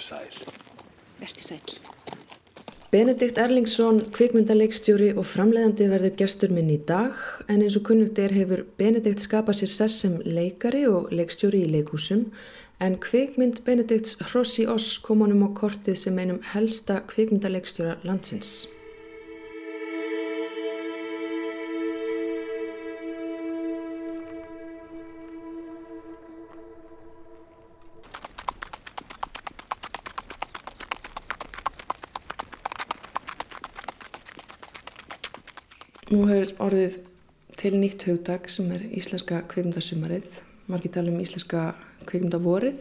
Vertu sæl. Vertu sæl. Benedikt Erlingsson, kvikmyndaleikstjóri og framleiðandi verður gestur minn í dag en eins og kunnugt er hefur Benedikt skapað sér sess sem leikari og leikstjóri í leikhúsum en kvikmynd Benedikts Hrossi Oss kom honum á kortið sem einum helsta kvikmyndaleikstjóra landsins. Nú hefur orðið til nýtt hugdag sem er Íslenska kveikmyndasumarið, margir tala um Íslenska kveikmyndavorið.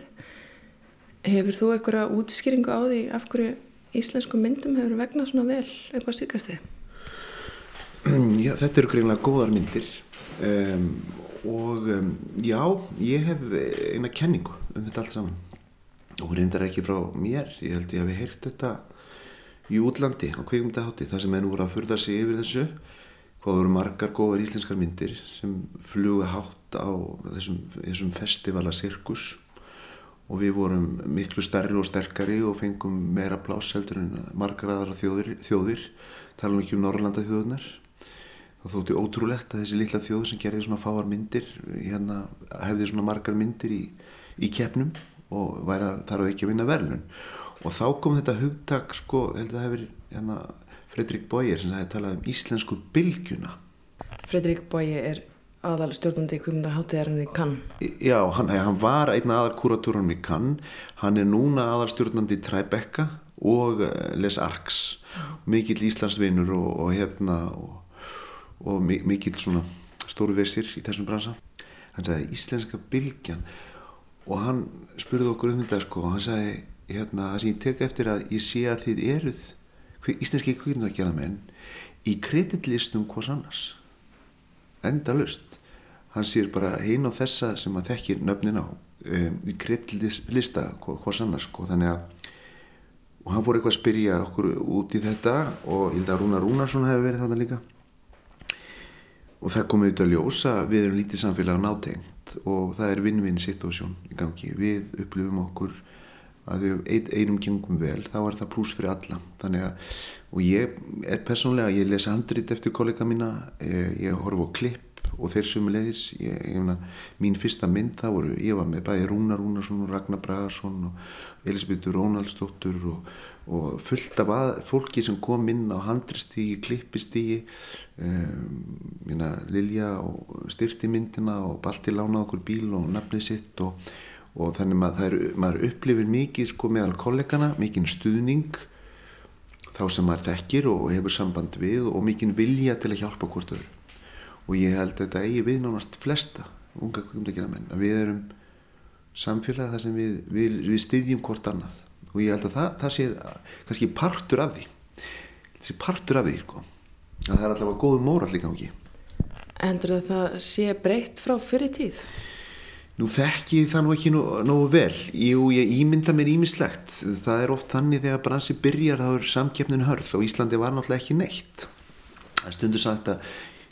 Hefur þú eitthvað útskýringu á því af hverju íslensku myndum hefur vegnað svona vel eitthvað síkast þið? Já, þetta eru greinlega góðar myndir. Um, og um, já, ég hef eina kenningu um þetta allt saman. Og reyndar ekki frá mér, ég held ég við heyrt þetta í útlandi á kveikmyndahátti, það sem enn voru að furða sig yfir þessu hvað voru margar góðar íslenskar myndir sem fluga hátt á þessum, þessum festivala sirkus? Og við vorum miklu stærri og sterkari og fengum meira pláss heldur en margar aðra þjóðir, þjóðir. Tala um ekki um Norrlanda þjóðunar það þótti ótrúlegt að þessi lilla þjóð sem gerði svona fáar myndir hérna, hefði svona margar myndir í, í keppnum og væri að þarf ekki að vinna verðlun og þá kom þetta hugtak sko, held að það hefur hérna Fredrik Bóyer sem það hefði talað um íslensku bylgjuna. Fredrik Bóyer er aðal stjórnandi kvimundar hátíðarinn í Cannes. Já, hann, hann var einn aðal kuratúrunum í Cannes, hann er núna aðal stjórnandi í Tribeca og uh, Les Arcs, mikill Íslandsvinnur og, og hérna og, og mikill svona stóru versir í þessum bransa. Hann sagði íslenska bylgjan og hann spurði okkur um þetta sko og hann sagði hérna það sem ég tek eftir að ég sé að þið eruð íslenski kvíknargerðamenn í kreditlistum hvers annars. Enda lust hann sér bara einn á þessa sem að þekkir nöfnin á um, í kreditlista hvers annars sko. þannig að og hann fór eitthvað að spyrja okkur út í þetta og ég held að Rúnar Rúnarsson hefði verið þarna líka. Og það komið auðvitað að ljósa við erum lítið samfélag nátengt og það er vinn-vinn situasjón í gangi. Við upplifum okkur að þau einum gengum vel þá er það pluss fyrir alla. Að og ég er persónlega, ég lesa handrit eftir kollega mína ég, ég horf á klipp og þeir sumulegis mín fyrsta mynd það voru, ég var með bæði Rúnar Rúnarsson og Ragnar Bragarsson og Elisabeth Rónaldsdóttur og, og fullt af að, fólki sem kom inn á handristígi, klippistígi um, Lilja styrti myndina og balti lánaði okkur bíl og nafnið sitt og og þannig að er, maður upplifir mikið sko meðal kollegana, mikið stuðning þá sem maður þekkir og hefur samband við og mikið vilja til að hjálpa hvort öðru. Og ég held að þetta eigi við nánast flesta unga kvimleikina menn að við erum samfélag þar sem við, við, við styðjum hvort annað. Og ég held að það, það sé kannski partur af því. Þessi partur af því sko. að það er alltaf góð mórall í gangi. Endur að það sé breytt frá fyrir Nú þekki það nú ekki nógu, vel. Jú, ég ímynda mér ímislegt. Það er oft þannig þegar bransi byrjar þá er samkeppnin hörð og Íslandi var náttúrulega ekki neitt. Það stundur sagt að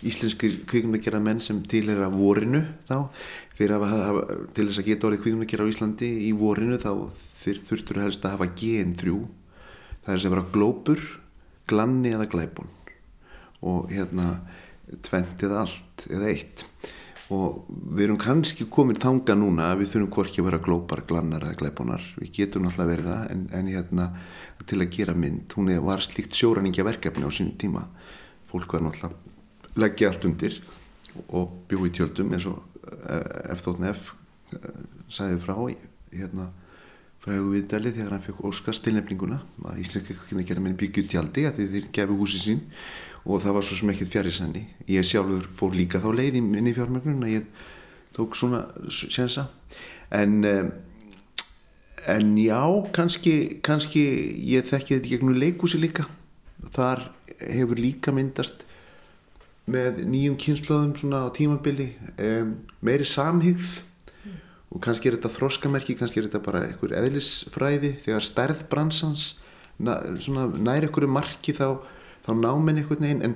íslenskir kvíknumegjara menn sem til er að vorinu þá, þeir hafa til þess að geta orðið kvíknumegjara á Íslandi í vorinu þá þeir þurftur helst að hafa gen3. Það er þess að vera glópur, glanni eða glæbun og hérna tvent eða allt eða eitt og við erum kannski komin þanga núna að við þurfum hvorki að vera glópar, glannar eða gleiponar, við getum náttúrulega verið það en, en hérna til að gera mynd hún var slíkt sjóræningja verkefni á sínum tíma, fólk var náttúrulega leggja allt undir og bjóði tjöldum eins og F.F. sæði frá hérna fræðu viðdali þegar hann fekk Óskars tilnefninguna að að gera minn byggju tjaldi að þeir gefi húsi sín og það var svo sem ekkert fjari sanni. Ég sjálfur fór líka þá leið í minni fjármögnun að ég tók svona sensa en en já, kannski kannski ég þekki þetta gegnum leikúsi líka. Þar hefur líka myndast með nýjum kynnslóðum svona á tímabili um, meiri samhigð mm. og kannski er þetta þroskamerki, kannski er þetta bara einhver eðlisfræði. Þegar stærð bransans næri einhverju marki þá þá náminn einhvern veginn en,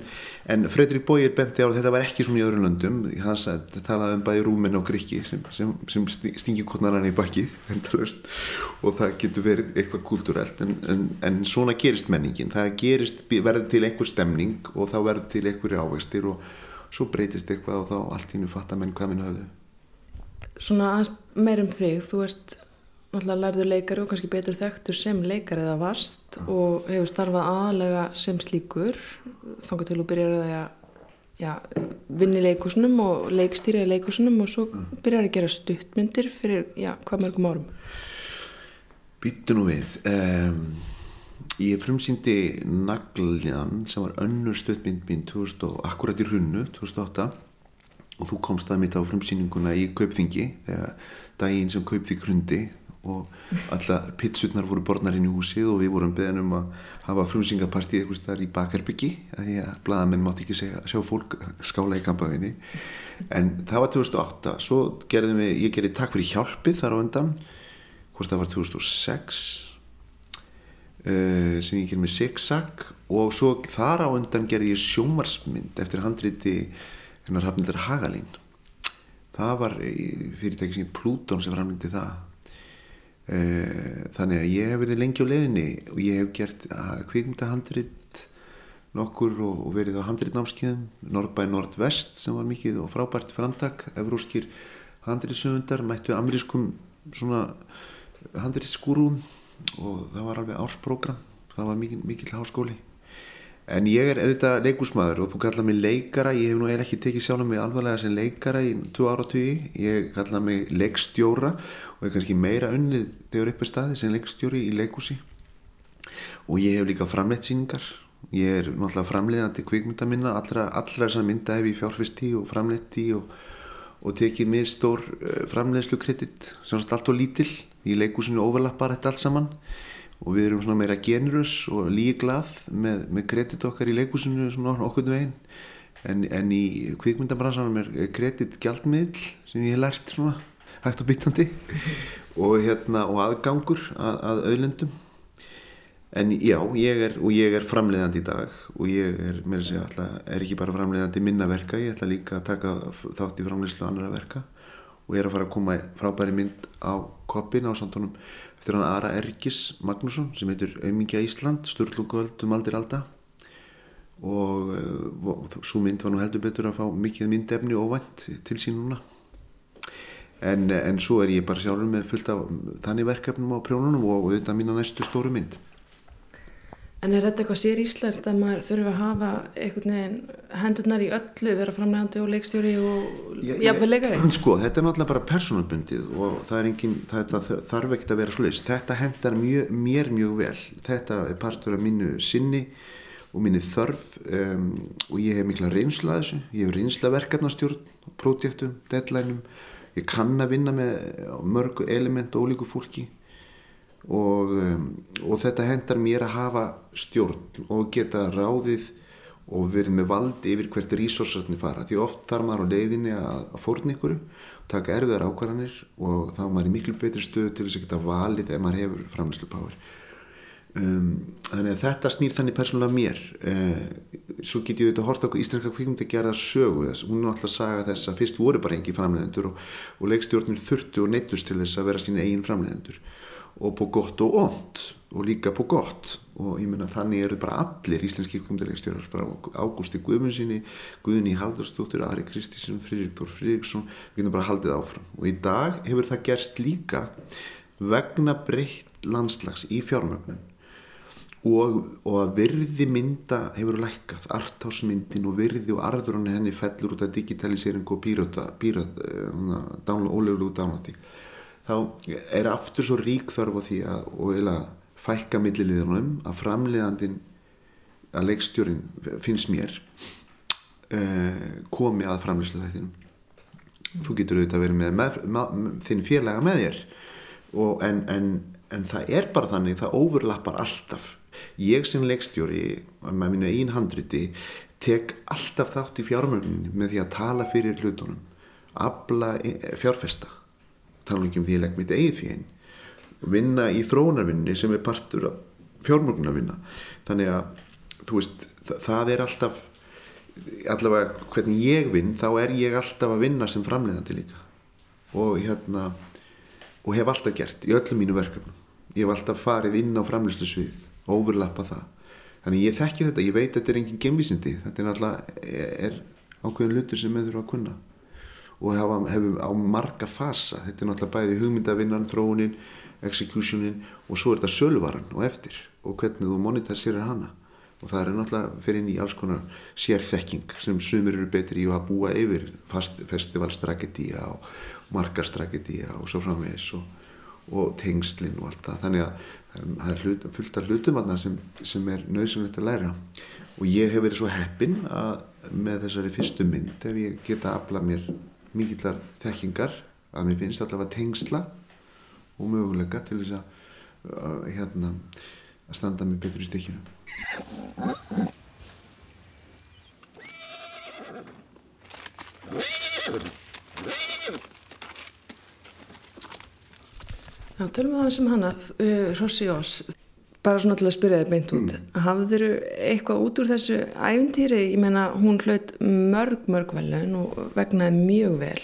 en Fredrik Bóir benti á að þetta var ekki svona í öðrum löndum. Hans að talaði um bæði rúmin og grikki sem, sem, sem stingi konarann í bakki og það getur verið eitthvað kulturelt en, en, en svona gerist menningin. Það gerist, verður til einhver stemning og þá verður til einhverju ávegstir og svo breytist eitthvað og þá allt í nú fattar menn hvað minn höfðu. Svona meir um þig, þú ert náttúrulega lærður leikari og kannski betur þekktur sem leikari eða vast mm. og hefur starfað aðalega sem slíkur þangar til þú byrjar að ja, vinni leikusunum og leikstýra leikusunum og svo mm. byrjar að gera stuttmyndir fyrir ja, hvað mörgum árum Býttu nú við um, ég frumsýndi Nagljan sem var önnur stuttmynd mín 2000, akkurat í hrunnu 2008 og þú komst að mitt á frumsýninguna í Kaupþingi þegar daginn sem Kaupþing hrundi og alla pitsurnar voru borðnar inn í húsið og við vorum beðin um að hafa frumsingapartíð eitthvað starf í bakherbyggi því að bladamenn mátti ekki segja, sjá fólk skála í kampaðinni en það var 2008 svo gerðum við, ég gerði takk fyrir hjálpið þar á undan hvort það var 2006 uh, sem ég gerði með Zigzag. Og svo þar á undan gerði ég sjómarsmynd eftir handriti hennar hafnildar Hagalín. Það var fyrirtæki sem heit Plúton sem framlindi það. Eh, þannig að ég hef verið lengi á leiðinni og ég hef gert ah, kvikmyndahandrit nokkur og, verið á handritnámskeiðum. Norrbæ Nordvest sem var mikið og frábært framtak, evróskir handritsöfundar, mættu amerískum svona handritskúrum og það var alveg ársprogram. Það var mikil, mikil háskóli en ég er auðvitað leikúsmaður og þú kalla mig leikara, ég hef nú eða ekki tekið sjálf mig alvarlega sem leikara í 2 ára tugi, ég kalla mig leikstjóra og er kannski meira unnið þegar upp er staði sem leikstjóri í leikúsi og ég hef líka framleitt síningar ég er náttúrulega framleiðandi kvikmynda minna allra, allra þessar mynda hef ég fjárfist í og framleitt í og, og tekið mér stór uh, framleiðslu kredit sem allt og lítill. Í leikúsinu overlappar þetta allt saman og við erum svona meira generous og líglað með, með kredit okkar í leikúsinu svona okkur veginn. En, en í kvikmyndabransanum er kredit gjaldmiðl sem ég hef lært svona hægt og byttandi og, hérna, og aðgangur að, að auðlendum en já, ég er, og ég er framleiðandi í dag. Og ég er, mér sé alltaf, er ekki bara framleiðandi minna verka, ég ætla líka að taka þátt í framleiðslu annara verka. Og ég er að fara að koma frábæri mynd á koppin á samtónum eftir hann Ara Ergis Magnusson sem heitir Öymingja Ísland Sturlungöld um aldir alda. Og, eh, og svo mynd var nú heldur betur að fá mikið myndefni óvænt til sín núna. En, en svo er ég bara sjálfur með fullt af þannig verkefnum á prjónunum og, og þetta er mína næstu stóru mynd En er þetta eitthvað sér íslenskt að maður þurfi að hafa einhvern veginn hendurnar í öllu, vera framlegandi og leikstjóri og jafnveg leikari? Sko, þetta er náttúrulega bara persónabundið og það er engin, það, það þarf ekkert að vera slúðist. Þetta hendar mjög, mér mjög vel. Þetta er partur af mínu sinni og mínu þörf um, og ég hef mikla reynsla þessu. Ég hef reynsla verkefnastjórn, prótjektum, deadlineum. Ég kann að vinna með mörg element og ólíku fólki og, um, og þetta hendar mér að hafa stjórn og geta ráðið og verið með valdi yfir hvert resursarnir fara. Því oft þarf maður á leiðinni að, að fórna ykkur taka erfiðar ákvarðanir og þá er maður í miklu betri stöðu til þess að geta valið ef maður hefur framlýslu páir um, þannig að þetta snýr þannig persónulega mér. Uh, svo get ég auðvitað að horta okkur íslenska kvíkmyndi að gera sögu þess. Hún er náttúrulega að saga þess að fyrst voru bara engi framleiðendur og, og leikstjórnir þurftu og neittust til þess að vera sín eigin framleiðendur og på gott og ont og líka på gott. Og ég menna þannig eru bara allir íslenski komdilegstjórar frá Ágústi Guðmundssoni Guðni Haldarsdóttir, Ari Kristísson Fririk Þór Fririksson, við getum bara haldið áfram. Og í dag hefur það gerst líka vegna breytt landslags í fjármögnun. Og, og að virði mynda hefur lækkað, artásmyndin og virði og arðurinn henni fellur út af digitalisering og pírata, pírata, ólegur út ánátti þá er aftur svo rík þörf á því að, eða fækka milliliðunum að framleiðandin að leikstjórin finnst mér uh, komi að framleyslu þættinum mm. þú getur auðvitað að vera með, með, með þinn félaga með þér en, en, en það er bara þannig það overlappar alltaf ég sem leikstjóri með mínu einn handriti tek alltaf þátt í fjármörgnin með því að tala fyrir hlutunum abla eh, fjárfesta tala ekki um því að legg mitt eigið fyrir vinna í þróunarvinni sem er partur af fjármögnarvinna þannig að þú veist, það, það er alltaf allavega hvernig ég vinn þá er ég alltaf að vinna sem framleiðandi líka. Og hérna og hef alltaf gert í öllum mínu verkefnum. Ég hef alltaf farið inn á framlýslu svið og overlappa það. Þannig ég þekki þetta, ég veit að þetta er engin gemvísindi þetta er náttúrulega er ákveðin lutur sem með þurfa að kunna og hefur hef á marga fasa. Þetta er náttúrulega bæði hugmyndavinnan þróunin, executionin og svo er þetta sölvaran og eftir og hvernig þú monetæsirir hana. Og það er náttúrulega fyrir inn í alls konar sérþekking sem sumir eru betri í að búa yfir festivalstrategíja og markastrategíja og svo framvegis og, og tengslinn og allt það. Þannig að það er hlut, fullt af hlutum sem, sem er nöðsynlegt að læra. Og ég hef verið svo heppin að með þessari fyrstu mynd ef ég geta afla mér mikillar þekkingar að mér finnst allavega tengsla og möguleika til þess að hérna, að standa mér betur í stikkinu Já, tölum við aðeins um hana, uh, Rossi Ós, bara svona til að spyrja þig beint út. Mm. Hafður eitthvað út úr þessu æfintýri? Ég meina, hún hlaut mörg, mörg velun og vegnaði mjög vel.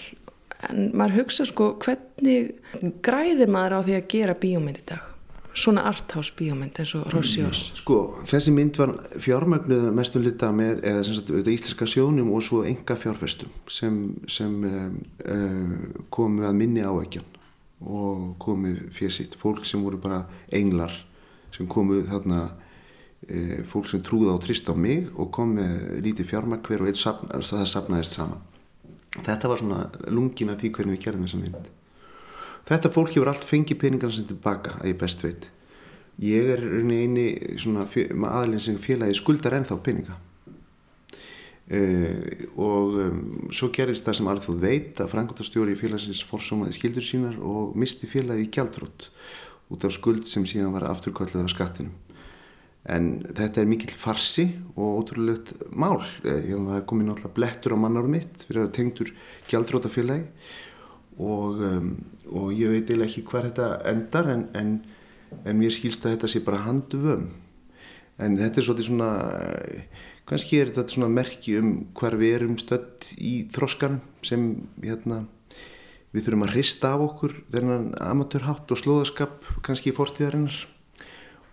En maður hugsa sko, hvernig græði maður á því að gera bíómynd í dag? Svona arthouse bíómynd eins og Rossi Ós. Mm. Sko, þessi mynd var fjármögnuð mestum lita með, eða sem sagt, íslenska sjónum og svo enga fjárfestum sem, sem um, uh, komu að minni áækjan og komið fyrir sitt fólk sem voru bara englar sem komuð þarna e, fólk sem trúði á trist á mig og kom með lítið fjármark hver og sapn, það sapnaðist saman. Þetta var svona lungin af því hvernig við gerðum þessa mynd. Þetta fólk hefur allt fengið peningarna sem tilbaka að ég best veit. Ég er eini aðlinn sem félagi skuldar ennþá peninga. Uh, og um, svo gerist það sem þú veit að frangotastjóri félagsins forsómaði skildur sínar og misti félagi í gjaldrótt út af skuld sem síðan var afturkvallið af skattinum. En þetta er mikill farsi og ótrúlegt mál. Uh, það er komið náttúrulega blettur á mannárum mitt fyrir að tengdur gjaldrótafélagi og, um, og ég veit eiginlega ekki hvað þetta endar en, en, en mér skilst að þetta sé bara handu vömm en þetta er svolítið svona kannski er þetta svona merki um hver við erum stödd í þróskan sem hérna, við þurfum að hrista af okkur þennan amatörhátt og slóðaskap kannski í fortíðarinnar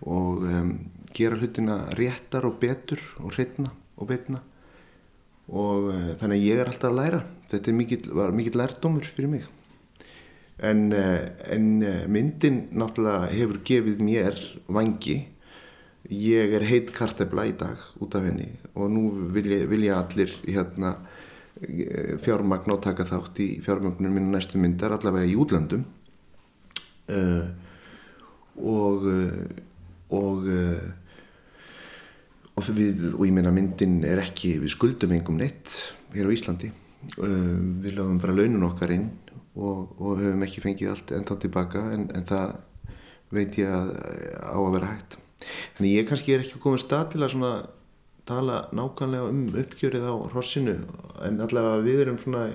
og um, gera hlutina réttar og betur og hreitna og betna og uh, þannig að ég er alltaf að læra. Þetta mikil, var mikill lærdómur fyrir mig. En, uh, en uh, myndin náttúrulega hefur gefið mér vangi ég er heit kartefla í dag út af henni og nú vilja, vilja allir hérna, fjármagn átaka þátt í fjármagnunum minn næstu myndar allavega í útlandum uh, og og uh, og, við, og ég meina myndin er ekki við skuldum engum neitt hér á Íslandi. Uh, við lögum bara launun okkar inn og, og höfum ekki fengið allt ennþá tilbaka en, en það veit ég að á að vera hægt. Þannig ég kannski er ekki komið stað til að svona tala nákvæmlega um uppgjörið á hrossinu en allavega við erum svona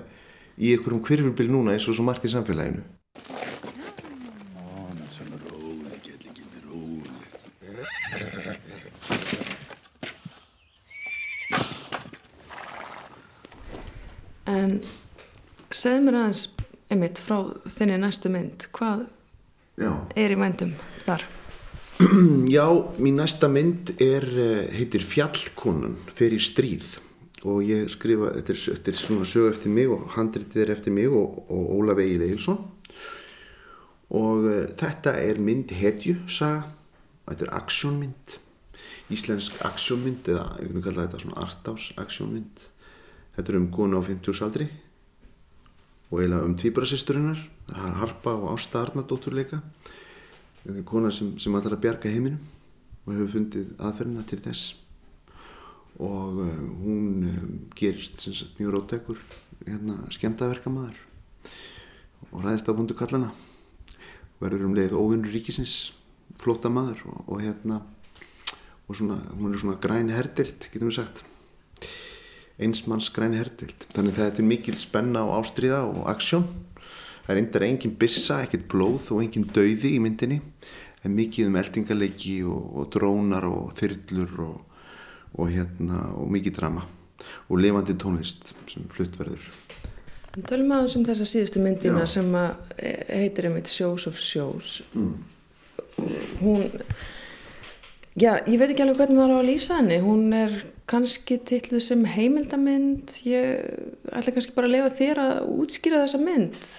í einhverjum kvirfurbil núna eins og svo margt í samfélaginu. En segð mér aðeins einmitt frá þinni næstu mynd, hvað Já. er í vændum þar? Já, mín næsta mynd er, eh, heitir Fjallkonun fyrir stríð og ég skrifa, þetta er, þetta er svona sög eftir mig og handritið er eftir mig og, og Ólaf Egil Eilsson og uh, þetta er mynd hetju saga, þetta er aksjónmynd, íslensk aksjónmynd eða ég vil kalla þetta svona artás aksjónmynd, þetta er um góna á 50 aldri og eiginlega um tvíbrasisturinnar, það er Harpa og Ásta Arnardóttur leika kona sem, sem allar að bjarga heiminum og hefur fundið aðferðina til þess. Og uh, hún um, gerist sagt, mjög rótækur hérna, skemtaverkamæður og ræðist á bundu kallana. Verður um leið óvinnur ríkisins flóta maður og, og hérna og svona, hún er svona græni herdild getum við sagt. Einsmanns græni herdild. Þannig að þetta er mikil spenna og ástriða og aksjón það er eindir engin bissa, ekkert blóð og engin dauði í myndinni. En mikið um eldingarleiki og, og drónar og þyrlur og, og hérna og mikið drama. Og lifandi tónlist sem flutt verður. Tölum aðeins um þessa síðustu myndina Já. sem e, heitir einmitt Shows of Shows. Mm. hún já, ég veit ekki alveg hvernig maður á að lýsa henni. Hún er kannski tilluð sem heimildamind. Ég ætla kannski bara að lefa þér að útskýra þessa mynd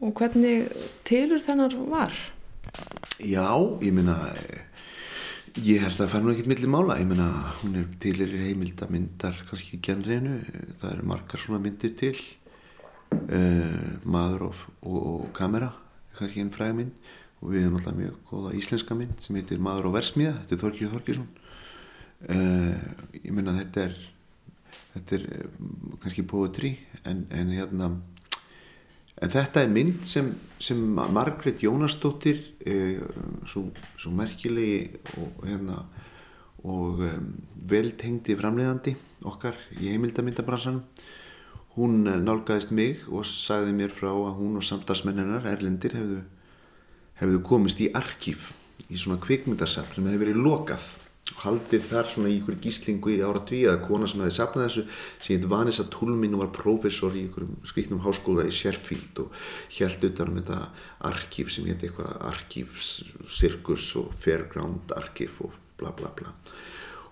og hvernig tilur þennar var? Já, ég minna ég held að það fær nú ekkert millir mála. Ég minna, hún er tilir heimildamindar kannski ekki genriðinu það eru margar svona myndir til. Uh, maður og, og, og kamera kannski einn fræg mynd. Og við hefum alltaf mjög góða íslenska mynd sem heitir Maður og versmiða, þetta er Þorgir Þorgirsson uh, ég menna þetta er þetta er eh, kannski poetry en, en hérna en þetta er mynd sem, sem Margret Jónasdóttir uh, svo, svo merkilegi og hérna og um, veltengdi framleiðandi okkar í heimildamindabransanum hún eh, nálgæðist mig og sagði mér frá að hún og samstagsmenninar erlendir hefðu, hefðu komist í arkíf í svona kvikmyndarsafn sem hefði verið lokað haldið þar svona í ykkur gíslingu í ára tví eða kona sem hefði sapnað þessu heit Vanessa Tulmin og var professor í ykkur skriknum háskóla í Sheffield og held utan um þetta arkíf sem heit eitthvað arkífsirkus og fairground arkíf og bla bla bla.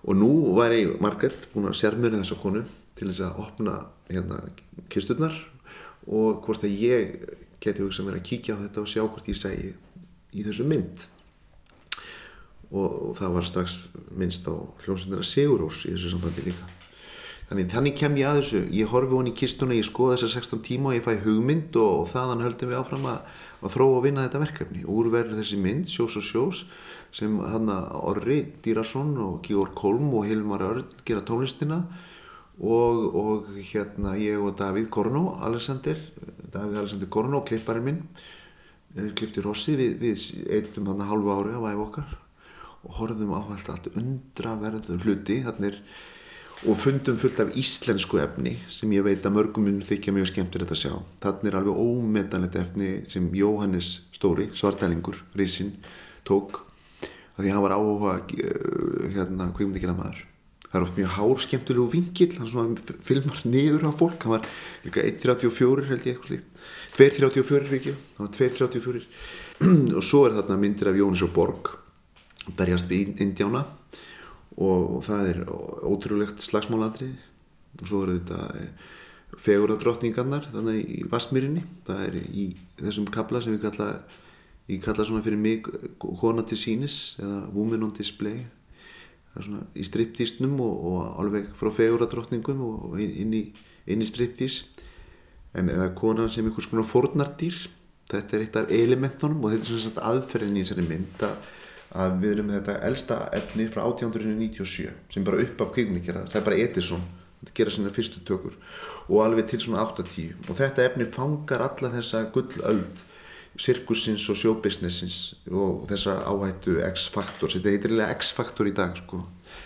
Og nú væri Margaret búin að sérmjöna þessa konu til þess að opna hérna kisturnar og hvort að ég geti hugsað mér að kíkja á þetta og sjá hvort ég segi í þessu mynd og, það var strax minnst á hljómsundina Sigurós í þessu sambandi líka. Þannig þannig kem ég að þessu. Ég horfi honi í kistuna, ég skoða þessar 16 tíma og ég fæ hugmynd og, og þaðan höldum við áfram að, að þróa og vinna þetta verkefni. Úrverður þessi mynd, sjós og sjós sem hann að Orri Dýrason og Georg Kolm og Hilmar Örn gera tónlistina og, og hérna ég og Davíð Kornó Alexander, Davíð Alexander Kornó klipparinn minn eh, klippti Rossi við, við eittum hann að halvu ári á væf okkar og horfðum á allt undraverðu hluti er, og fundum fullt af íslensku efni sem ég veit að mörgum minn þykja mjög skemmtir þetta að sjá. Þannig er alveg ómetanlegt efni sem Jóhannes Stóri, svartælingur Rísin, tók því hann var áhuga eh, hérna, hvað myndi ekki að maður? Það er oft mjög hár skemmtilegu vingil hann svona filmar niður á fólk. Hann var líka 1.34 held ég eitthvað slíkt. 2.34 ekki hann var 2.34 og svo er þarna myndir af Jónis og Borg berjast við Indjána og, og það er ótrúlegt slagsmáladrið og svo er þetta eh, feguradrottningarnar þannig í Vastmýrinni það er í þessum kabla sem við kalla ég kalla svona fyrir mig kona til sínis eða woman on display. Svona, í striptísnum og, og alveg frá feguradrottningum og inn í, í striptís en eða konan sem einhvers konar fornardýr þetta er eitt af elementunum og þetta er svona aðferðin í þessari mynd að við erum með þetta elsta efni frá 1897 sem bara upp af kvíkningjara það er bara Edison þetta gera svona fyrstu tökur og alveg til svona 8-10 og þetta efni fangar alla þessa gullöld sirkusins og sjóbusinessins og þessa áhættu X-faktor, þetta heitir eiginlega X-faktor í dag sko,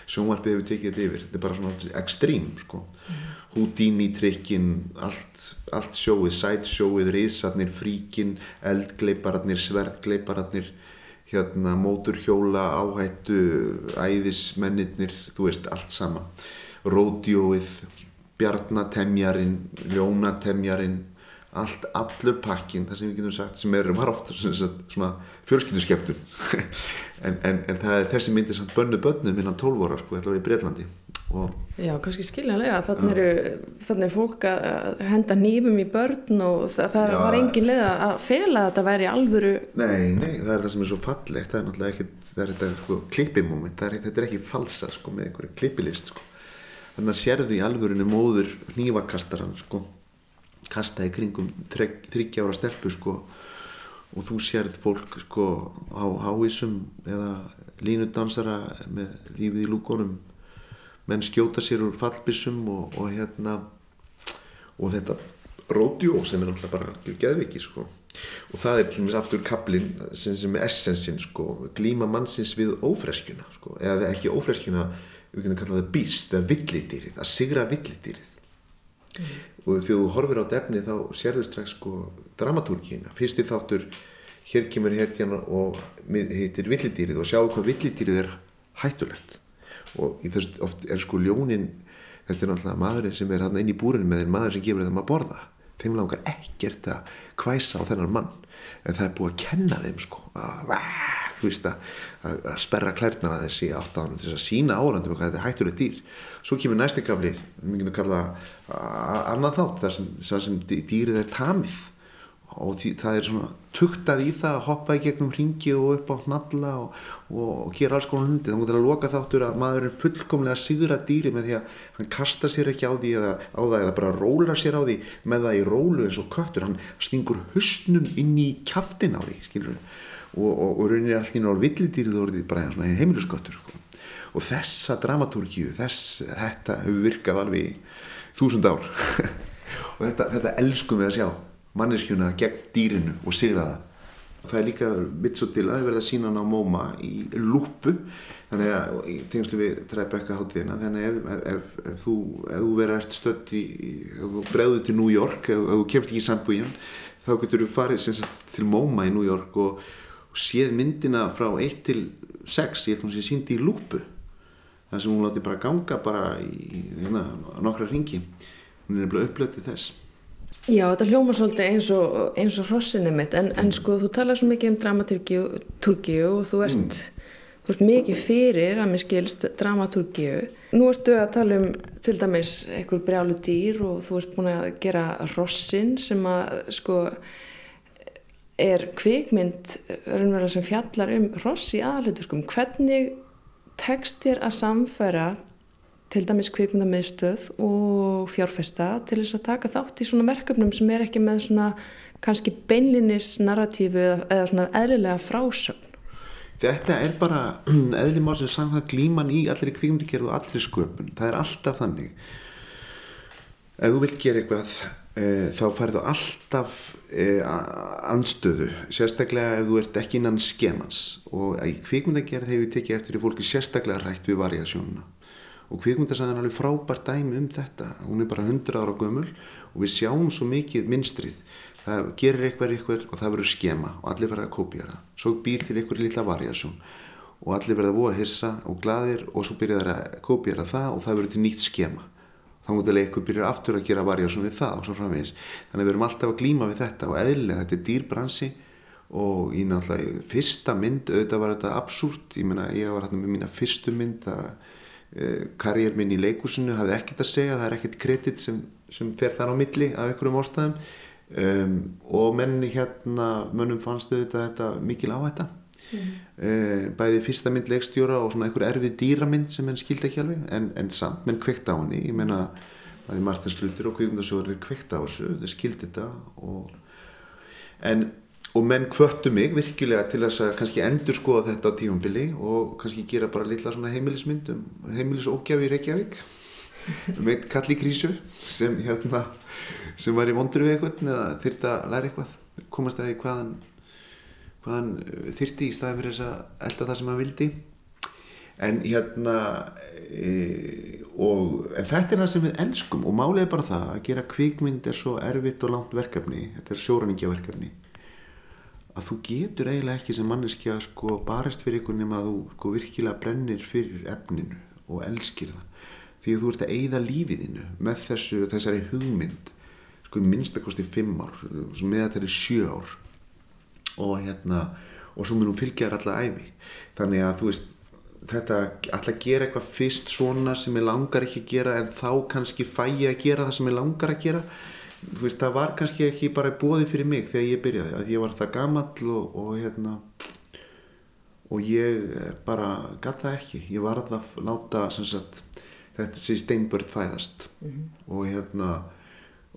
sjónvarpið hefur tekið þetta yfir. Þetta er bara svona ekstrím sko. Mm. Houdini trikkin allt, allt sjóið, sætsjóið riðsarnir, fríkin, eldgleipararnir sverðgleipararnir hérna, móturhjóla, áhættu æðismennirnir, þú veist allt sama, ródjóið bjarnatemjarinn ljónatemjarinn allt, allur pakkin það sem við getum sagt sem er, var ofta svona fjölskylduskeptun en, en, en það er þessi myndi sem bönnu bönnum innan 12 ára sko, þetta var í Breitlandi Já, kannski skiljanlega, þannig eru þannig er fólk að henda nýfum í börn og það, það var engin leið að fela að þetta væri alvöru. Nei, nei, það er það sem er svo fallegt. Það er náttúrulega ekki, það er þetta sko, klippimóment, þetta er ekki falsa sko, með einhverju klippilist sko. þannig að sérðu í alvörinu móður nývakastaran sko kasta í kringum þryggja ára stelpu sko og þú sérð fólk sko á háísum eða línudansara með lífið í lúkonum menn skjóta sér úr fallbissum og, og hérna og þetta ródjó sem er náttúrulega bara geðviki sko. Og það er til og meins aftur kaplinn sem, sem er essensin sko glíma mannsins við ófreskjuna sko eða ekki ófreskjuna við kanum kalla það býst eða villidýrið, að sigra villidýrið. Mm. Og þegar þú horfir á defni þá sérðu strax sko dramatúrkina fyrst í þáttur hér kemur hertjana og hittir villidýrið og sjáu hvað villidýrið er hættulegt og í þess oft er sko ljónin þetta er náttúrulega maðurinn sem er hann inn í búrinu með þeim maður sem gefur þeim að borða. Þeim langar ekkert að kvæsa á þennan mann. En það er búið að kenna þeim sko að, þú veist að, að sperra klærnar að þessi áttan þess að sína árandum hvað þetta er hættuleg dýr. Svo kemur næsti kafli við getum kallað annan þátt þar sem, sem dýrið er tamið og því, það er svona tuktað í það að hoppa í gegnum ringi og upp á hnalla og, og, og gera alls konar hundi til að loka þáttur að maður er fullkomlega sigra dýri með því að hann kasta sér ekki á því eða á það eða bara rólar sér á því með það í rólu eins og köttur. Hann stingur hustnum inn í kæftin á því skilur og, og raunir allir inn á villidýrið og orðið bara svona heimilusköttur sko. og þessa dramatúrkíu þess, þetta hefur virkað alveg þúsund ár. Og þetta, þetta elskum við að sjá manneskjuna gegn dýrinu og sigra það. Það er líka mitt svo til að verða sínan á móma í lúpu þannig að tengstu við Tribeca hátíðina þannig að ef, ef, ef, ef þú, þú verður ert stödd í, ef þú bregður til New York, ef þú kemst ekki í sambúin þá getur þú farið sagt, til móma í New York og, og séð myndina frá 1 til 6 ég held hún sé síndi í lúpu þar sem hún láti bara ganga bara í hérna, nokkra ringi hún er nefnilega upplötið þess Já, þetta hljóma svolítið eins og, eins og hrossinni mitt, en, en sko þú talar svo mikið um dramaturgíu og þú ert, mm. þú ert mikið fyrir að mér skilst dramaturgíu. Nú ertu að tala um til dæmis einhver brjálu dýr og þú ert búin að gera hrossin sem að sko er kvikmynd raunverulega sem fjallar um hross í aðluturskum. Hvernig tekst þér að samfæra til dæmis kvikmyndamiðstöð og fjárfesta til þess að taka þátt í svona verkefnum sem er ekki með svona kannski beinlinis narratífu eða svona eðlilega frásögn. Þetta er bara eðli mál sem samkvæm glíman í allir kvikmyndigerð og allir sköpun. Það er alltaf þannig. Ef þú vilt gera eitthvað e, þá færðu alltaf e, anstöðu, sérstaklega ef þú ert ekki innan skemans og í kvikmyndagerð hefur við tekið eftir í fólki sérstaklega rætt við variasjónuna og kvikmyndasagan er alveg frábært dæmi um þetta. Hún er bara 100 ára gömul og við sjáum svo mikið minstrið það gerir eitthvað eitthvað og það verður skema og allir verður að kópjara svo býr til eitthvað lilla variasjón og allir verður að búa að hissa og gladir og svo byrjar það að kópjara það og það verður til nýtt skema. Þá mútið að eitthvað byrjar aftur að gera variasjón við það og svo framvegis. Þannig við erum alltaf að glíma við þetta og eðlilega þetta er dýrbransi og í náttúrulega fyrsta mynd auðvitað var þetta absúrt. Ég, ég var hérna með mína fyrstu mynd að karriér minn í leikúsinu hafði ekkert að segja, það er ekkert kredit sem, sem fer þar á milli af einhverjum ástæðum. Um, og menni hérna, mönnum fannst auðvitað þetta mikil áhætta. Mm. uh, bæði fyrsta mynd leikstjóra og svona einhver erfið dýramynd sem henn skildi ekki alveg en, en samt, menn kveikt á henni. Ég menna, bæði Martin Slutur og Kvíkundasjóður þeir kveikt á þessu, þeir skildi þetta og en og menn kvöttu mig virkilega til þess að kannski endur skoða þetta á tífumbili og kannski gera bara litla svona heimilismynd um heimilisókjafi í Reykjavík. Um eitt kalli krísu sem hérna sem var í vondur við eitthvað eða þyrta að læra eitthvað. Komast að því hvaðan hvaðan uh, þyrti í staði fyrir þess að elda það sem hann vildi. En hérna e, og en þetta er það sem við enskum og málið er bara það að gera kvikmynd er svo erfitt og langt verkefni. Þetta er sjóraningja verkefni að þú getur eiginlega ekki sem manneskja sko barist fyrir ykkur nema að þú sko virkilega brennir fyrir efninu og elskir það. Því að þú ert að eigða lífiðinu með þessu, þessari hugmynd sko minnstakosti fimm ár með þetta er sjö ár. Og hérna og svo munum fylgja þér alla æfi þannig að þú veist þetta alltaf gera eitthvað fyrst svona sem ég langar ekki að gera en þá kannski fæ ég að gera það sem ég langar að gera veist, það var kannski ekki bara bóði fyrir mig þegar ég byrjaði að ég var það gammal og, og hérna og ég bara gata ekki ég var að láta sagt, þetta sé steinbörd fæðast mm -hmm. og hérna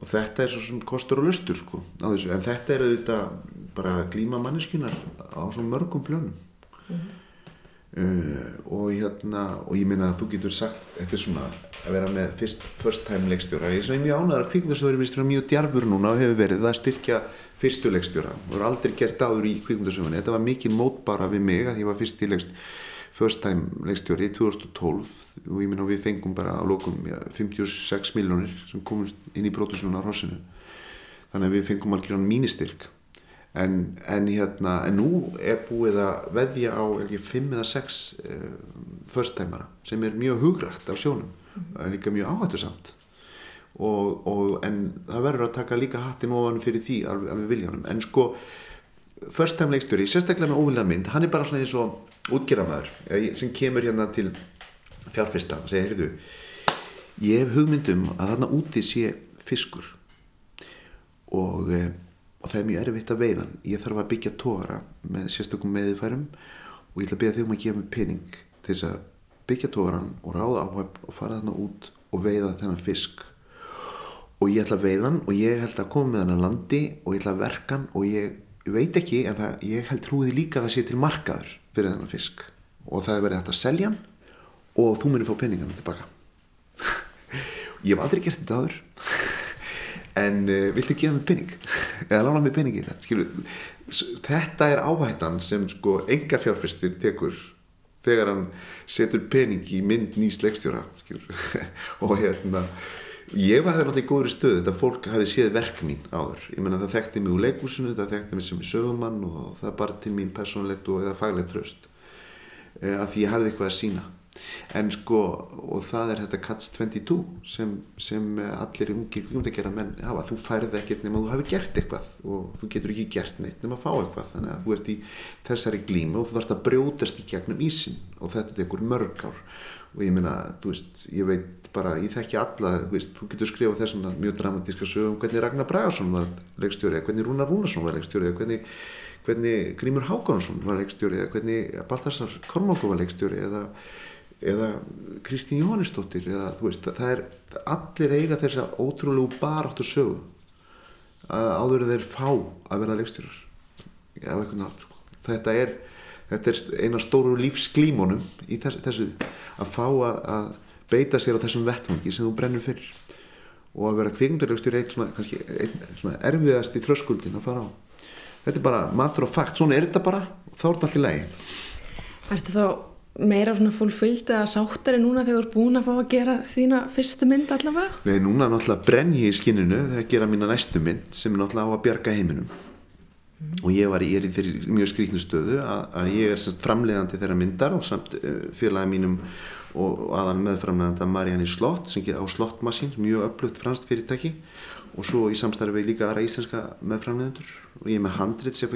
og þetta er svo sem kostur og lustur sko, en þetta er auðvitað bara glíma manneskunar á svo mörgum plönum mm -hmm. Uh, og hérna og ég minna að þú getur sagt þetta er svona að vera með fyrst, first time leikstjóra. Ég er mjög ánægðar að kvikmyndasöður er mjög djarfur núna og hefur verið það styrkja fyrstu leikstjóra. Og er aldrei gert áður í kvikmyndasögunni. Þetta var mikið mótbara við mig að ég var fyrst í leikst first time leikstjóri í 2012 og ég minna að við fengum bara á lókum ja, 56 miljónir sem komumst inn í brotusunum á Rossinu þannig að við fengum algjörðan mínistyrk en, en hérna en nú er búið að veðja á ekki, fimm eða sex uh, förstæmara sem er mjög hugrægt af sjónum. En líka mjög áhættu samt og, og, en það verður að taka líka hattin ofan fyrir því alveg, alveg viljanum. En sko förstæmleikstjóri, sérstaklega með óvilja mynd hann er bara svona eins og útgerðamæður sem kemur hérna til fjárfesta og segir, heyrðu ég hef hugmyndum að þarna úti sé fiskur. Og eh, og það er mjög erfitt að veiðan ég þarf að byggja tóra með sérstökum meðfærum og ég ætla að byggja þig um að gefa mig pening til þess að byggja tóran og ráða áhæf og fara þarna út og veiða þennan fisk. Og ég ætla að veiðan og ég held að koma með hann að landi og ég ætla að verka hann og ég, veit ekki en það, ég held trúið líka að það sé til markaður fyrir þennan fisk. Og það er verið hægt að selja hann og þú munir fá peningana tilbaka ég hef aldrei gert þetta aður en uh, viltu gefa mig pening? Eða lána mig pening í það Skilur, þetta er áhættan sem sko enga fjárfyrstir tekur þegar hann setur pening í mynd nýs leikstjóra og hérna ég var það náttúrulega í góðri stöð þetta fólk hafi séð verk mín áður. Ég menna það þekkti mig úr leikúsinu það þekkti mig sem sögumann og það bara til mín personlegt og eða faglegt tröst uh, af því ég hafði eitthvað að sína en sko og það er þetta Cats 22 sem, sem allir ungir kvíkmyndagjara menn hafa, þú færði ekkert nema þú hafi gert eitthvað og þú getur ekki gert neitt nema að fá eitthvað. Þannig að þú ert í þessari glímu og þú þarfst að brjótast í gegnum ísin og þetta er einhver mörg ár. Og ég minna, þú veist, ég veit bara, ég þekki alla, þú veist, þú getur skrifað þessuna mjög dramatíska sögum, hvernig Ragnar Bragarsson var leikstjórið, hvernig Rúnar Rúnarsson var leikstjórið, hvernig, hvernig Grímur Hákánsson var leikstjórið, hvernig Baltasar Kormáko var leikstjórið eða eða Kristín Jóhannesdóttir eða þú veist, það er allir eiga þess að ótrúlegu baráttu sögu að áður þeir fá að verða leikstjórar. Af eitthvað nátt sko. þetta er, þetta er eina stóru lífsglímonum í þessu, þessu að fá að, að beita sér á þessum vettvangi sem þú brennur fyrir. Og að vera kvikmyndarlegstur eitt svona, kannski, eitt svona erfiðast í tröskuldin að fara á. Þetta er bara matur og fakt, svona er þetta bara þá er þetta allt í lagi. Ertu þá meira svona fullfyllt eða sáttari núna þegar þú ert búin að fá að gera þína fyrstu mynd allavega? Nei, núna náttúrulega brenn ég í skinninu þegar ég gera mína næstu mynd sem er náttúrulega á að bjarga heiminum mm. og ég, var, ég er í þeirri mjög skrítnu stöðu að, að ég er semst framleiðandi þeirra myndar og samt uh, félagi mínum og, aðan meðframleiðanda Marianne Slott sem ger á Slottmassin, mjög öflugt franst fyrirtæki og svo í samstarfi líka aðra íslenska meðframleiðandur og ég er með handrit sem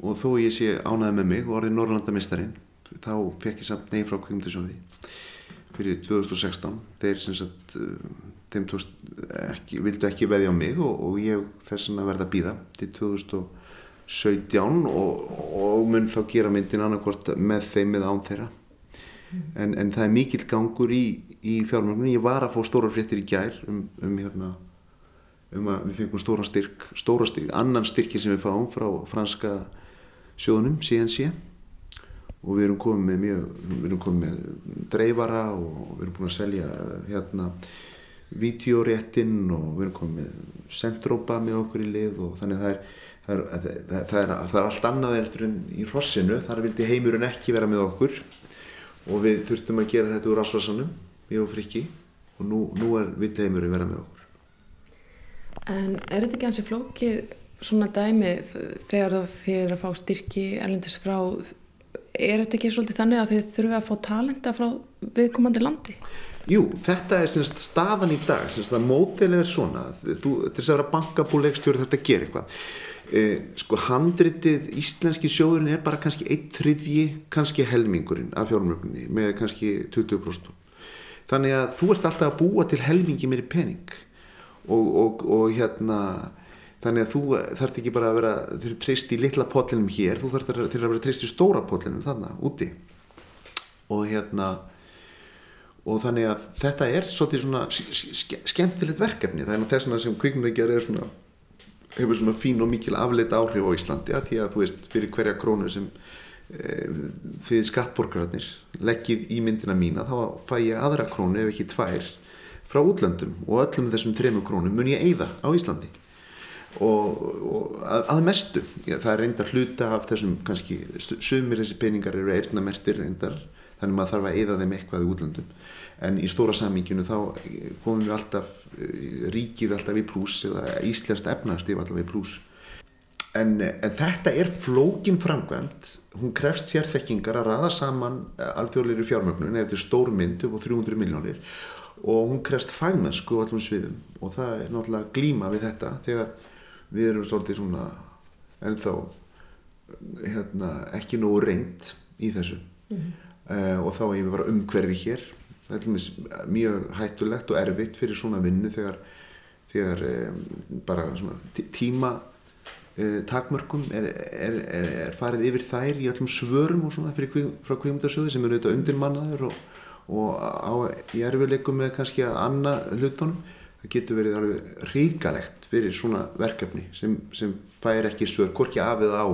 og þó ég sé ánaði með mig og orðið Norrlandamistarinn þá fekk ég samt ney frá kvimtusjóði fyrir 2016 þeir sem sagt uh, þeim tóst ekki, vildu ekki veðja á mig og, og ég þess að verða að býða til 2017 og, og mun þá gera myndin annarkvort með þeim eða án þeirra. Mm. en, en það er mikill gangur í, í fjármögnum, ég var að fá stóra fréttir í gær um, um hérna um að við fengum stóra styrk, stóra styrk annan styrki sem við fáum frá franska sjóðunum, CNC og við erum komið með mjög, við erum komið með dreifara og við erum búin að selja hérna videoréttin og við erum komið með sendrópa með okkur í lið og þannig það er það er, það er, það er, allt annað eldur en í rossinu, þar vildi heimurinn ekki vera með okkur. Og við þurftum að gera þetta úr asvarsanum við og frikki. Og nú, nú er vildi heimurinn vera með okkur. En er þetta ekki hansi flókið svona dæmi þegar þið er að fá styrki erlendis frá er þetta ekki svolítið þannig að þið þurfum að fá talenda frá viðkomandi landi? Jú, þetta er semst, staðan í dag semst, mótelið er svona þú, þess að vera bankabúleikstjóri þetta gerir eitthvað eh, sko handritið íslenski sjóðurinn er bara kannski eitt þriðji, kannski helmingurinn af fjármjögunni með kannski 20% þannig að þú ert alltaf að búa til helmingi meiri pening og, og, og hérna þannig að þú þarf ekki bara að vera þurfið treyst í litla potlinum hér þú þarf til að vera treyst í stóra potlinum þannig úti. Og hérna og þannig að þetta er svolítið svona skemmtilegt verkefni. Það er þess vegna sem kvikmyndagjari er svona hefur svona fín og mikil afleita áhrif á Íslandi að því að þú veist fyrir hverja krónu sem e, þið skattborgararnir leggið í myndina mína þá fæ ég aðra krónu ef ekki tvær frá útlöndum. Og öllum þessum tremu krónum mun ég eigða á Íslandi og, og að, að mestu. Já, það er reyndar hluta af þessum kannski sumir þessi peningar eru eirnamertir reyndar þannig maður þarf að eida þeim eitthvað í útlöndum. En í stóra samíkjunu þá komum við alltaf ríkið alltaf í pluss eða íslenskt efnastíf alltaf í pluss en, en þetta er flókin framkvæmt hún krefst sérþekkingar að raða saman alþjóðleiri fjármögnun eftir stórmynd upp á 300 miljónir og hún krefst fagmennsku á allum sviðum. Og það er náttúrulega glíma við þetta. Þegar við erum svolítið svona ennþá hérna, ekki nógu reynd í þessu. Mm -hmm. uh, og þá er ég bara umhverfi hér. Það er mjög hættulegt og erfitt fyrir svona vinnu þegar, þegar um, bara tíma uh, takmörkum er, er, er, er farið yfir þær í allum svörum og svona fyrir, frá kvímundarsjóði sem eru auðvitað undirmannaður og, og á, í erfileikum með kannski að anna hlutunum það getur verið alveg ríkalegt fyrir svona verkefni sem, sem fær ekki svör, hvorki af eða á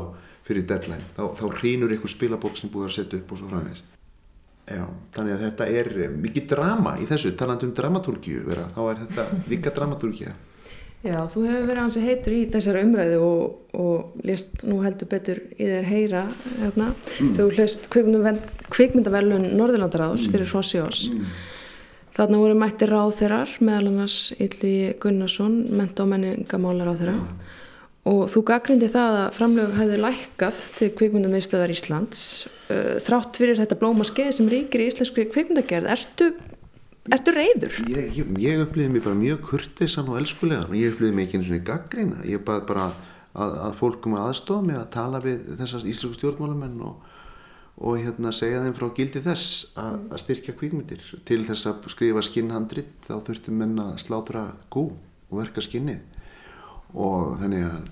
fyrir deadline, þá, þá hrýnur ykkur spilabók sem búið að setja upp og svo framvegs Já, þannig að þetta er mikið drama í þessu, taland um dramatúrkju vera, þá er þetta líka dramatúrkja Já, þú hefur verið hansi heitur í þessari umræðu og, og list nú heldur betur í þér heyra hérna, mm. þegar þú hlust kvikmyndaverlun Norðurlandaráðs mm. fyrir Fossiós mm. Þarna voru mættir ráð þeirrar meðal annars Ylvi Gunnarsson menta og menningamálar á þeirra og þú gaggrindi það að framlög hefði lækkað til kvikmyndamiðstöðar Íslands uh, þrátt fyrir þetta blóma skeið sem ríkir í íslenskri kvikmyndagerð ertu Ertu reyður? Ég, ég, ég upplýði mig bara mjög kurtisan og elskulegan og ég upplýði mig ekki eins og í gaggrína. Ég baði bara að, að fólkum aðstofa mig að tala við þessast íslensku stjórnmálamenn og, og hérna segja þeim frá gildi þess að, að styrkja kvíkmyndir. Til þess að skrifa skinnhandrit þá þurftum menn að slátra gú og verka skinnið. Og þannig að,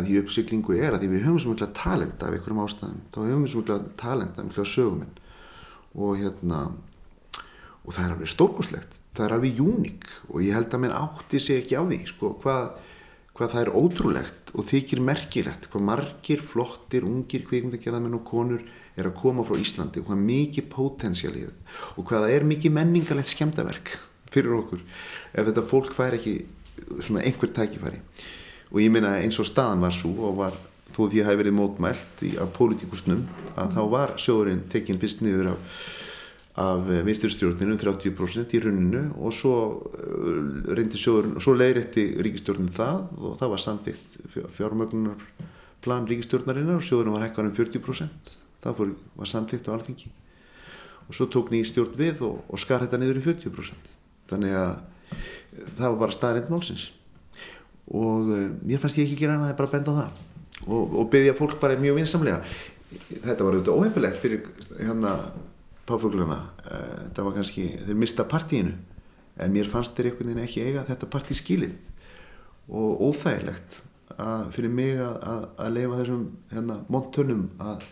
að í uppsyklingu er að því við höfum svo mjög talent af einhverjum ástæðum. Þá höfum við svo talent af mjög söguminn og hérna og það er alveg stórkoslegt það er alveg júnik og ég held að mér átti sig ekki á því sko, hvað, hvað það er ótrúlegt og þykir merkilegt hvað margir flottir, ungir kvikmyndagerðamenn og konur er að koma frá Íslandi og hvað mikið þetta og hvað það er mikið menningalegt skemdaverk fyrir okkur ef þetta fólk fær ekki svona einhver tækifæri. Og ég minna eins og staðan var svo og var þó því að það hefði verið mótmælt í, af pólitíkusnum að þá var sjóðurinn tekinn fyrst niður af af vinsturstjórninu 30% í runinu og svo eh, reyndi sjóður og svo leiðrætti ríkistjórnin það og það var samtitt fjármögnunar plan ríkistjórnarinnar og sjóðurinn var hekkar um 40% það fór, var samtitt á alþingi. Og svo tók nýjum stjórn við og, og skar þetta niður í 40% þannig að það var bara staðrind málsins. Og uh, mér fannst ég ekki gera hana það er bara að benda á það. Og, og byggja fólk bara mjög vinsamlega. Þetta var auðvitað óhefilegt fyrir hérna páfugluna eh, það var kannski, þeir mista partíinu. En mér fannst þeir einhvern veginn ekki eiga þetta partí skilið og óþægilegt að, fyrir mig að, að, að leifa þessum hérna, montunum að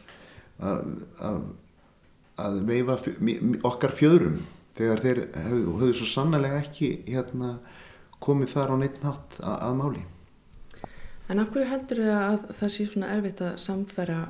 veifa okkar fjöðrum þegar þeir höfðu, höfðu svo sannlega ekki hérna, komið þar á neitt nátt að máli. En af hverju heldur þau að það sé svona erfitt að samfæra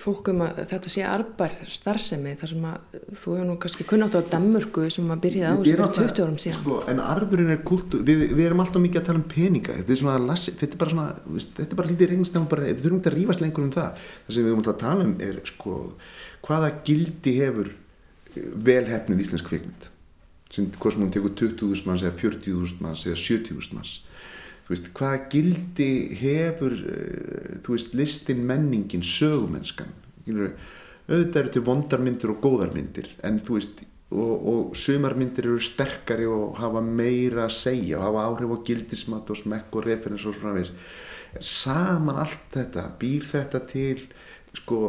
fólkum að þetta sé arbær starfsemi þar sem að þú hefur nú kannski kunnátt á Danmörku sem að byrjaði á þessu fyrir 20 árum síðan. sko, en arðurinn er kultur, við, við erum alltaf mikið að tala um peninga þetta er, svona, þetta er bara svona þetta er bara lítið reynist við þurfum ekki að rífast lengur um það. Það sem við höfum alltaf að tala um er sko, hvaða gildi hefur eh, velhefnið íslensk kveikmynd sem hvort sem hún tekur 20.000 manns eða 40.000 manns eða 70.000 manns Veist, hvaða gildi hefur uh, veist, listin, menningin, sögumennskan auðvitað eru til vondarmyndir og góðarmyndir en þú veist og, og sumarmyndir eru sterkari og hafa meira að segja og hafa áhrif á gildismat og smekk og referens og svona veist saman allt þetta býr þetta til sko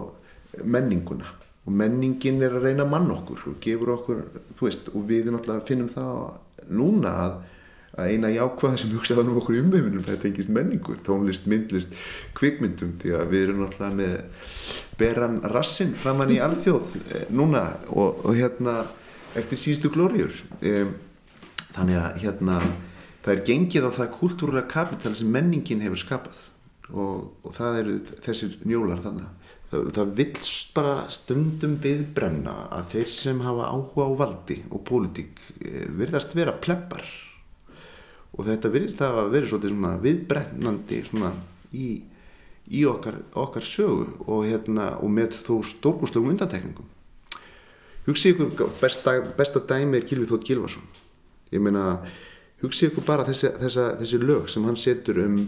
menninguna. Og menningin er að reyna mann okkur og gefur okkur, þú veist og við náttúrulega finnum það núna að að eina jákvæða sem hugsaðum okkur í umveiminum það tengist menningu, tónlist, myndlist kvikmyndum, því að við erum alltaf með beran rassin framann í alþjóð eh, núna og, og hérna eftir síðustu glóriur um, þannig að hérna það er gengið á það kultúrulega kapital sem menningin hefur skapað og, og það eru þessir njólar þannig það, það vilst bara stundum viðbrenna að þeir sem hafa áhuga á valdi og pólitík eh, virðast vera pleppar og þetta virðist að vera svolítið svona viðbrennandi svona í, í okkar, okkar sögu og, hérna, og með þó stórgúslegum undantekningum. Hugsið ykkur besta, besta dæmi er Gilvið Þótt Gilvason ég meina hugsið ykkur bara þessi, þessa, þessi lög sem hann setur um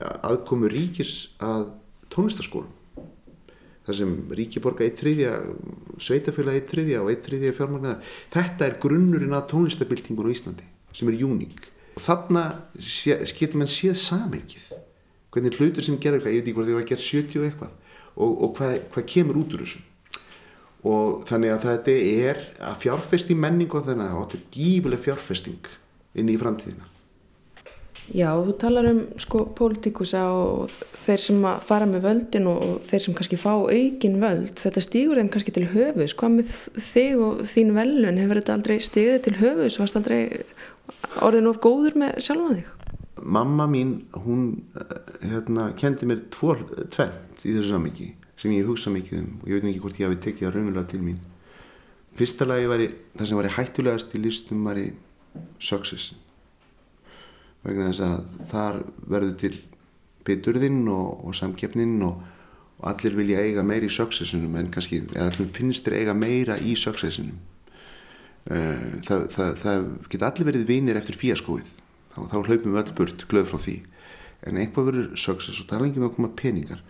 aðkomu ríkis að tónlistaskólum þar sem ríki borga eitt þriðja sveitafélag eitt þriðja og eitt þriðja fjármagnar þetta er grunnurinn að tónlistabildingun á Íslandi sem er júning þarna getur mann séð samengið hvernig hlutur sem gerður eitthvað, ég veit ekki hvort þið var að gera 70 eitthvað og, og hvað, hvað kemur út úr þessu? Og þannig að þetta er að fjárfest í menningu og þannig að þetta er gífuleg fjárfesting inn í framtíðina. Já, þú talar um sko pólitíkusa og þeir sem fara með völdin og þeir sem kannski fá aukin völd, þetta stýgur þeim kannski til höfus, hvað með þig og þín velun, hefur þetta aldrei stíðið til höfus, varst aldrei orðin of góður með sjálfa þig? Mamma mín, hún eh, hérna, kendi mér tvent í þessu samviki sem ég hugsa mikið um og ég veit ekki hvort ég hafi tekið það raunverulega til mín. Fyrsta lagi var það sem var hættulegast í listum var ég success vegna þess að þar verður til beturðinn og, og samkeppninn og, og allir vilja eiga meira í successunum en kannski, eða allir finnst þér eiga meira í successunum eh, það, það, það geta allir verið vinir eftir fíaskóið. Þá, þá hlaupum við öll burt glöð frá því. En eitthvað verður success og það er með að koma peningar.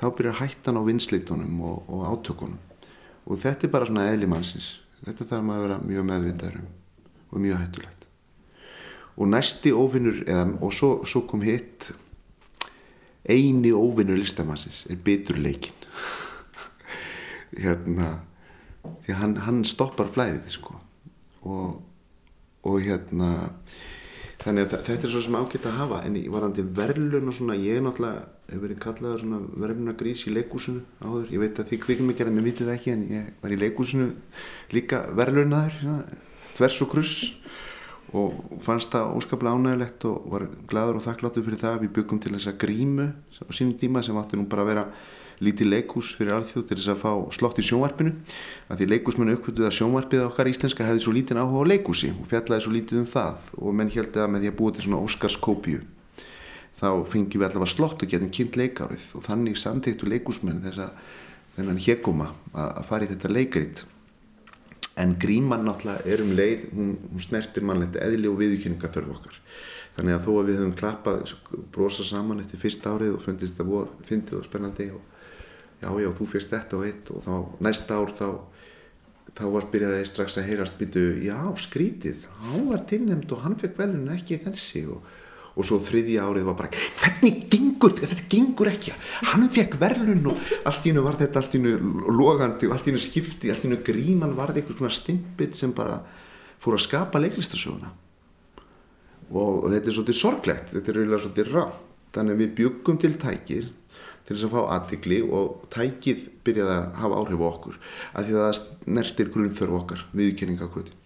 Þá byrjar hættan á vinsleitunum og, og átökunum. Og þetta er bara svona eðlimannsins þetta þarf maður að vera mjög meðvindarum og mjög hættulegt. Og næsti óvinnur eða, og svo, svo kom hitt. Eini óvinnur listamannsins er biturleikin hérna því hann, hann stoppar flæðið sko og, og hérna þannig að þetta er svo sem ágætt að hafa en varandi verðlun og svona ég er náttúrulega hefur verið kallaður svona verðlunagrís í leikúsinu áður, ég veit að því kvikum ekki að mér vitið ekki en ég var í leikúsinu líka verðlunaður þvers og kruss. Og fannst það óskaplega ánægilegt og var gladur og þakkláttur fyrir það við byggum til þessa grímu á sínum tíma sem átti nú bara að vera lítið leikús fyrir alþjóð til þess að fá slott í sjónvarpinu að því leikúsmennu uppvölduð að sjónvarpið okkar íslenska hefði svo lítið áhuga á leikúsi og fjallaði svo lítið um það og menn held að með því að búa til svona Óskarskópju þá fengjum við allavega slott og getum kynnt leikárið. Og þannig samtíktu leikúsmenn þess að þennan heguma að fara í þetta leikrit. En gríman náttúrulega er um leið hún, hún snertir mannlegt eðli og viðkynninga þörf okkar. Þannig að þó að við höfum klappað brosa saman eftir fyrsta árið og fundist það fyndið og spennandi og já já þú fyrst þetta og eitt og þá næsta ár þá þá var byrjaði strax að heyrast býtu já skrítið, hann var tilnæmt og hann fekk velun ekki þessi og, og svo þriðja árið var bara hvernig gengur, þetta gengur ekki hann fekk velun og allt í hennu var þetta allt í hennu logandi og allt í hennu skipti, allt í hennu gríman var þetta eitthvað svona stimpit sem bara fór að skapa leiklistasöguna. Og, og þetta er svolítið sorglegt, þetta er reyðilega svolítið rátt þannig að við byggum til tækir til þess að fá aðtikli og tækið byrjaði að hafa áhrif á okkur af því að það nertir grunnþörf okkar viðkenningakvöti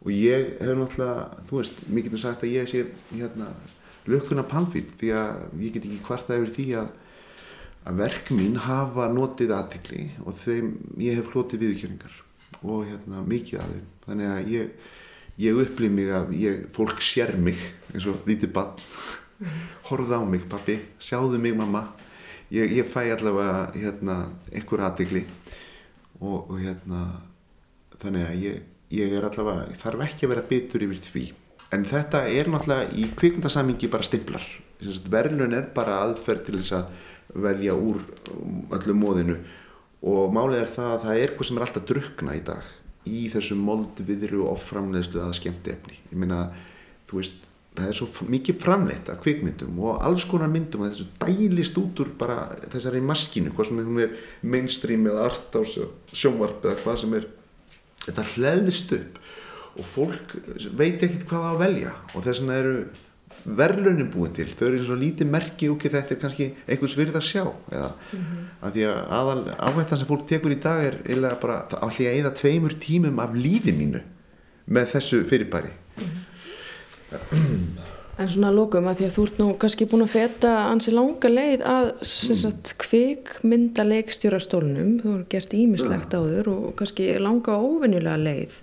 og ég hef náttúrulega, þú veist, mér getur sagt að ég sé hérna lökkuna pannfýtt því að ég get ekki hvarta yfir því að, að verk mín hafa notið aðtikli og þeim ég hef hlotið viðkenningar og hérna mikið af þeim. Þannig að ég, ég upplýð mig að ég, fólk sér mig eins og lítið bann mm. horða á mig pappi, sjáðu mig mamma ég, ég fæ allavega hérna, einhver aðdegli og, og hérna þannig að ég, ég er allavega ég þarf ekki að vera bitur yfir því. En þetta er náttúrulega í kvikmyndasamingi bara stimplar. Verðlun er bara aðferð til þess að velja úr öllum móðinu og málið er það að það er eitthvað sem er alltaf drukna í dag í þessu mold viðru og framleiðslu að skemmti efni ég meina, þú veist það er svo mikið framleitt af kvikmyndum og alls konar myndum og þessu dælist út úr bara þessari maskinu hvað sem er mainstream eða art á sjónvarp eða hvað sem er þetta hlæðist upp og fólk veit ekkert hvað það að velja og þess vegna eru verðlunin búin til, þau eru eins og lítið merki og þetta er kannski einhvers virð að sjá eða mm -hmm. að því að aðal áhættan sem fólk tekur í dag er eiginlega bara allir að eða tveimur tímum af lífi mínu með þessu fyrirbæri mm -hmm. En svona lókum að því að þú ert nú kannski búin að feta ansi langa leið að sagt, kvik mynda leikstjórastólnum, þú har gert ímislegt á þur og kannski langa óvinnilega leið.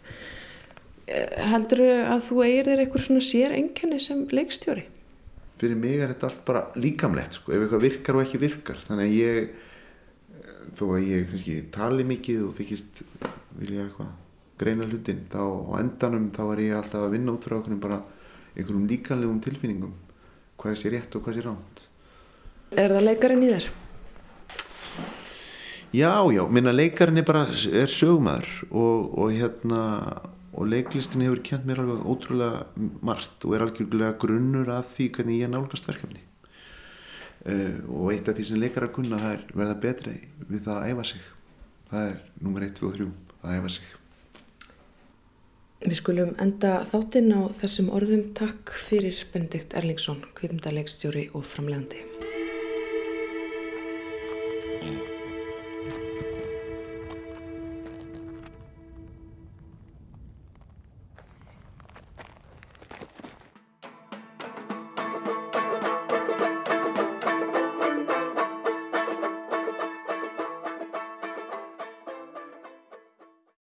Eh, heldur að þú eigir þér eitthvað svona sér enkenni sem leikstjóri? Fyrir mig er þetta allt bara líkamlegt sko, ef eitthvað virkar og ekki virkar. Þannig að ég, þó að ég kannski tali mikið og þykist vilja eitthvað greina hlutin, þá á endanum þá er ég alltaf að vinna út frá okkur bara einhverjum líkanlegum tilfinningum. Hvað er sér rétt og hvað er sér ránt Er það leikarinn í þér? Já, já, minna leikarinn er bara er sögumæður og, og hérna og leiklistin hefur kjönt mér alveg ótrúlega margt og er algjörlega grunnur af því hvernig ég nálgast verkefni. Uh, og eitt af því sem leikar að kunna það er verða betri við það að æfa sig. Það er nummer 1, 2 og 3 að æfa sig Við skulum enda þáttinn á þessum orðum. Takk fyrir Benedikt Erlingsson, kvikmyndarleikstjóri og framlegandi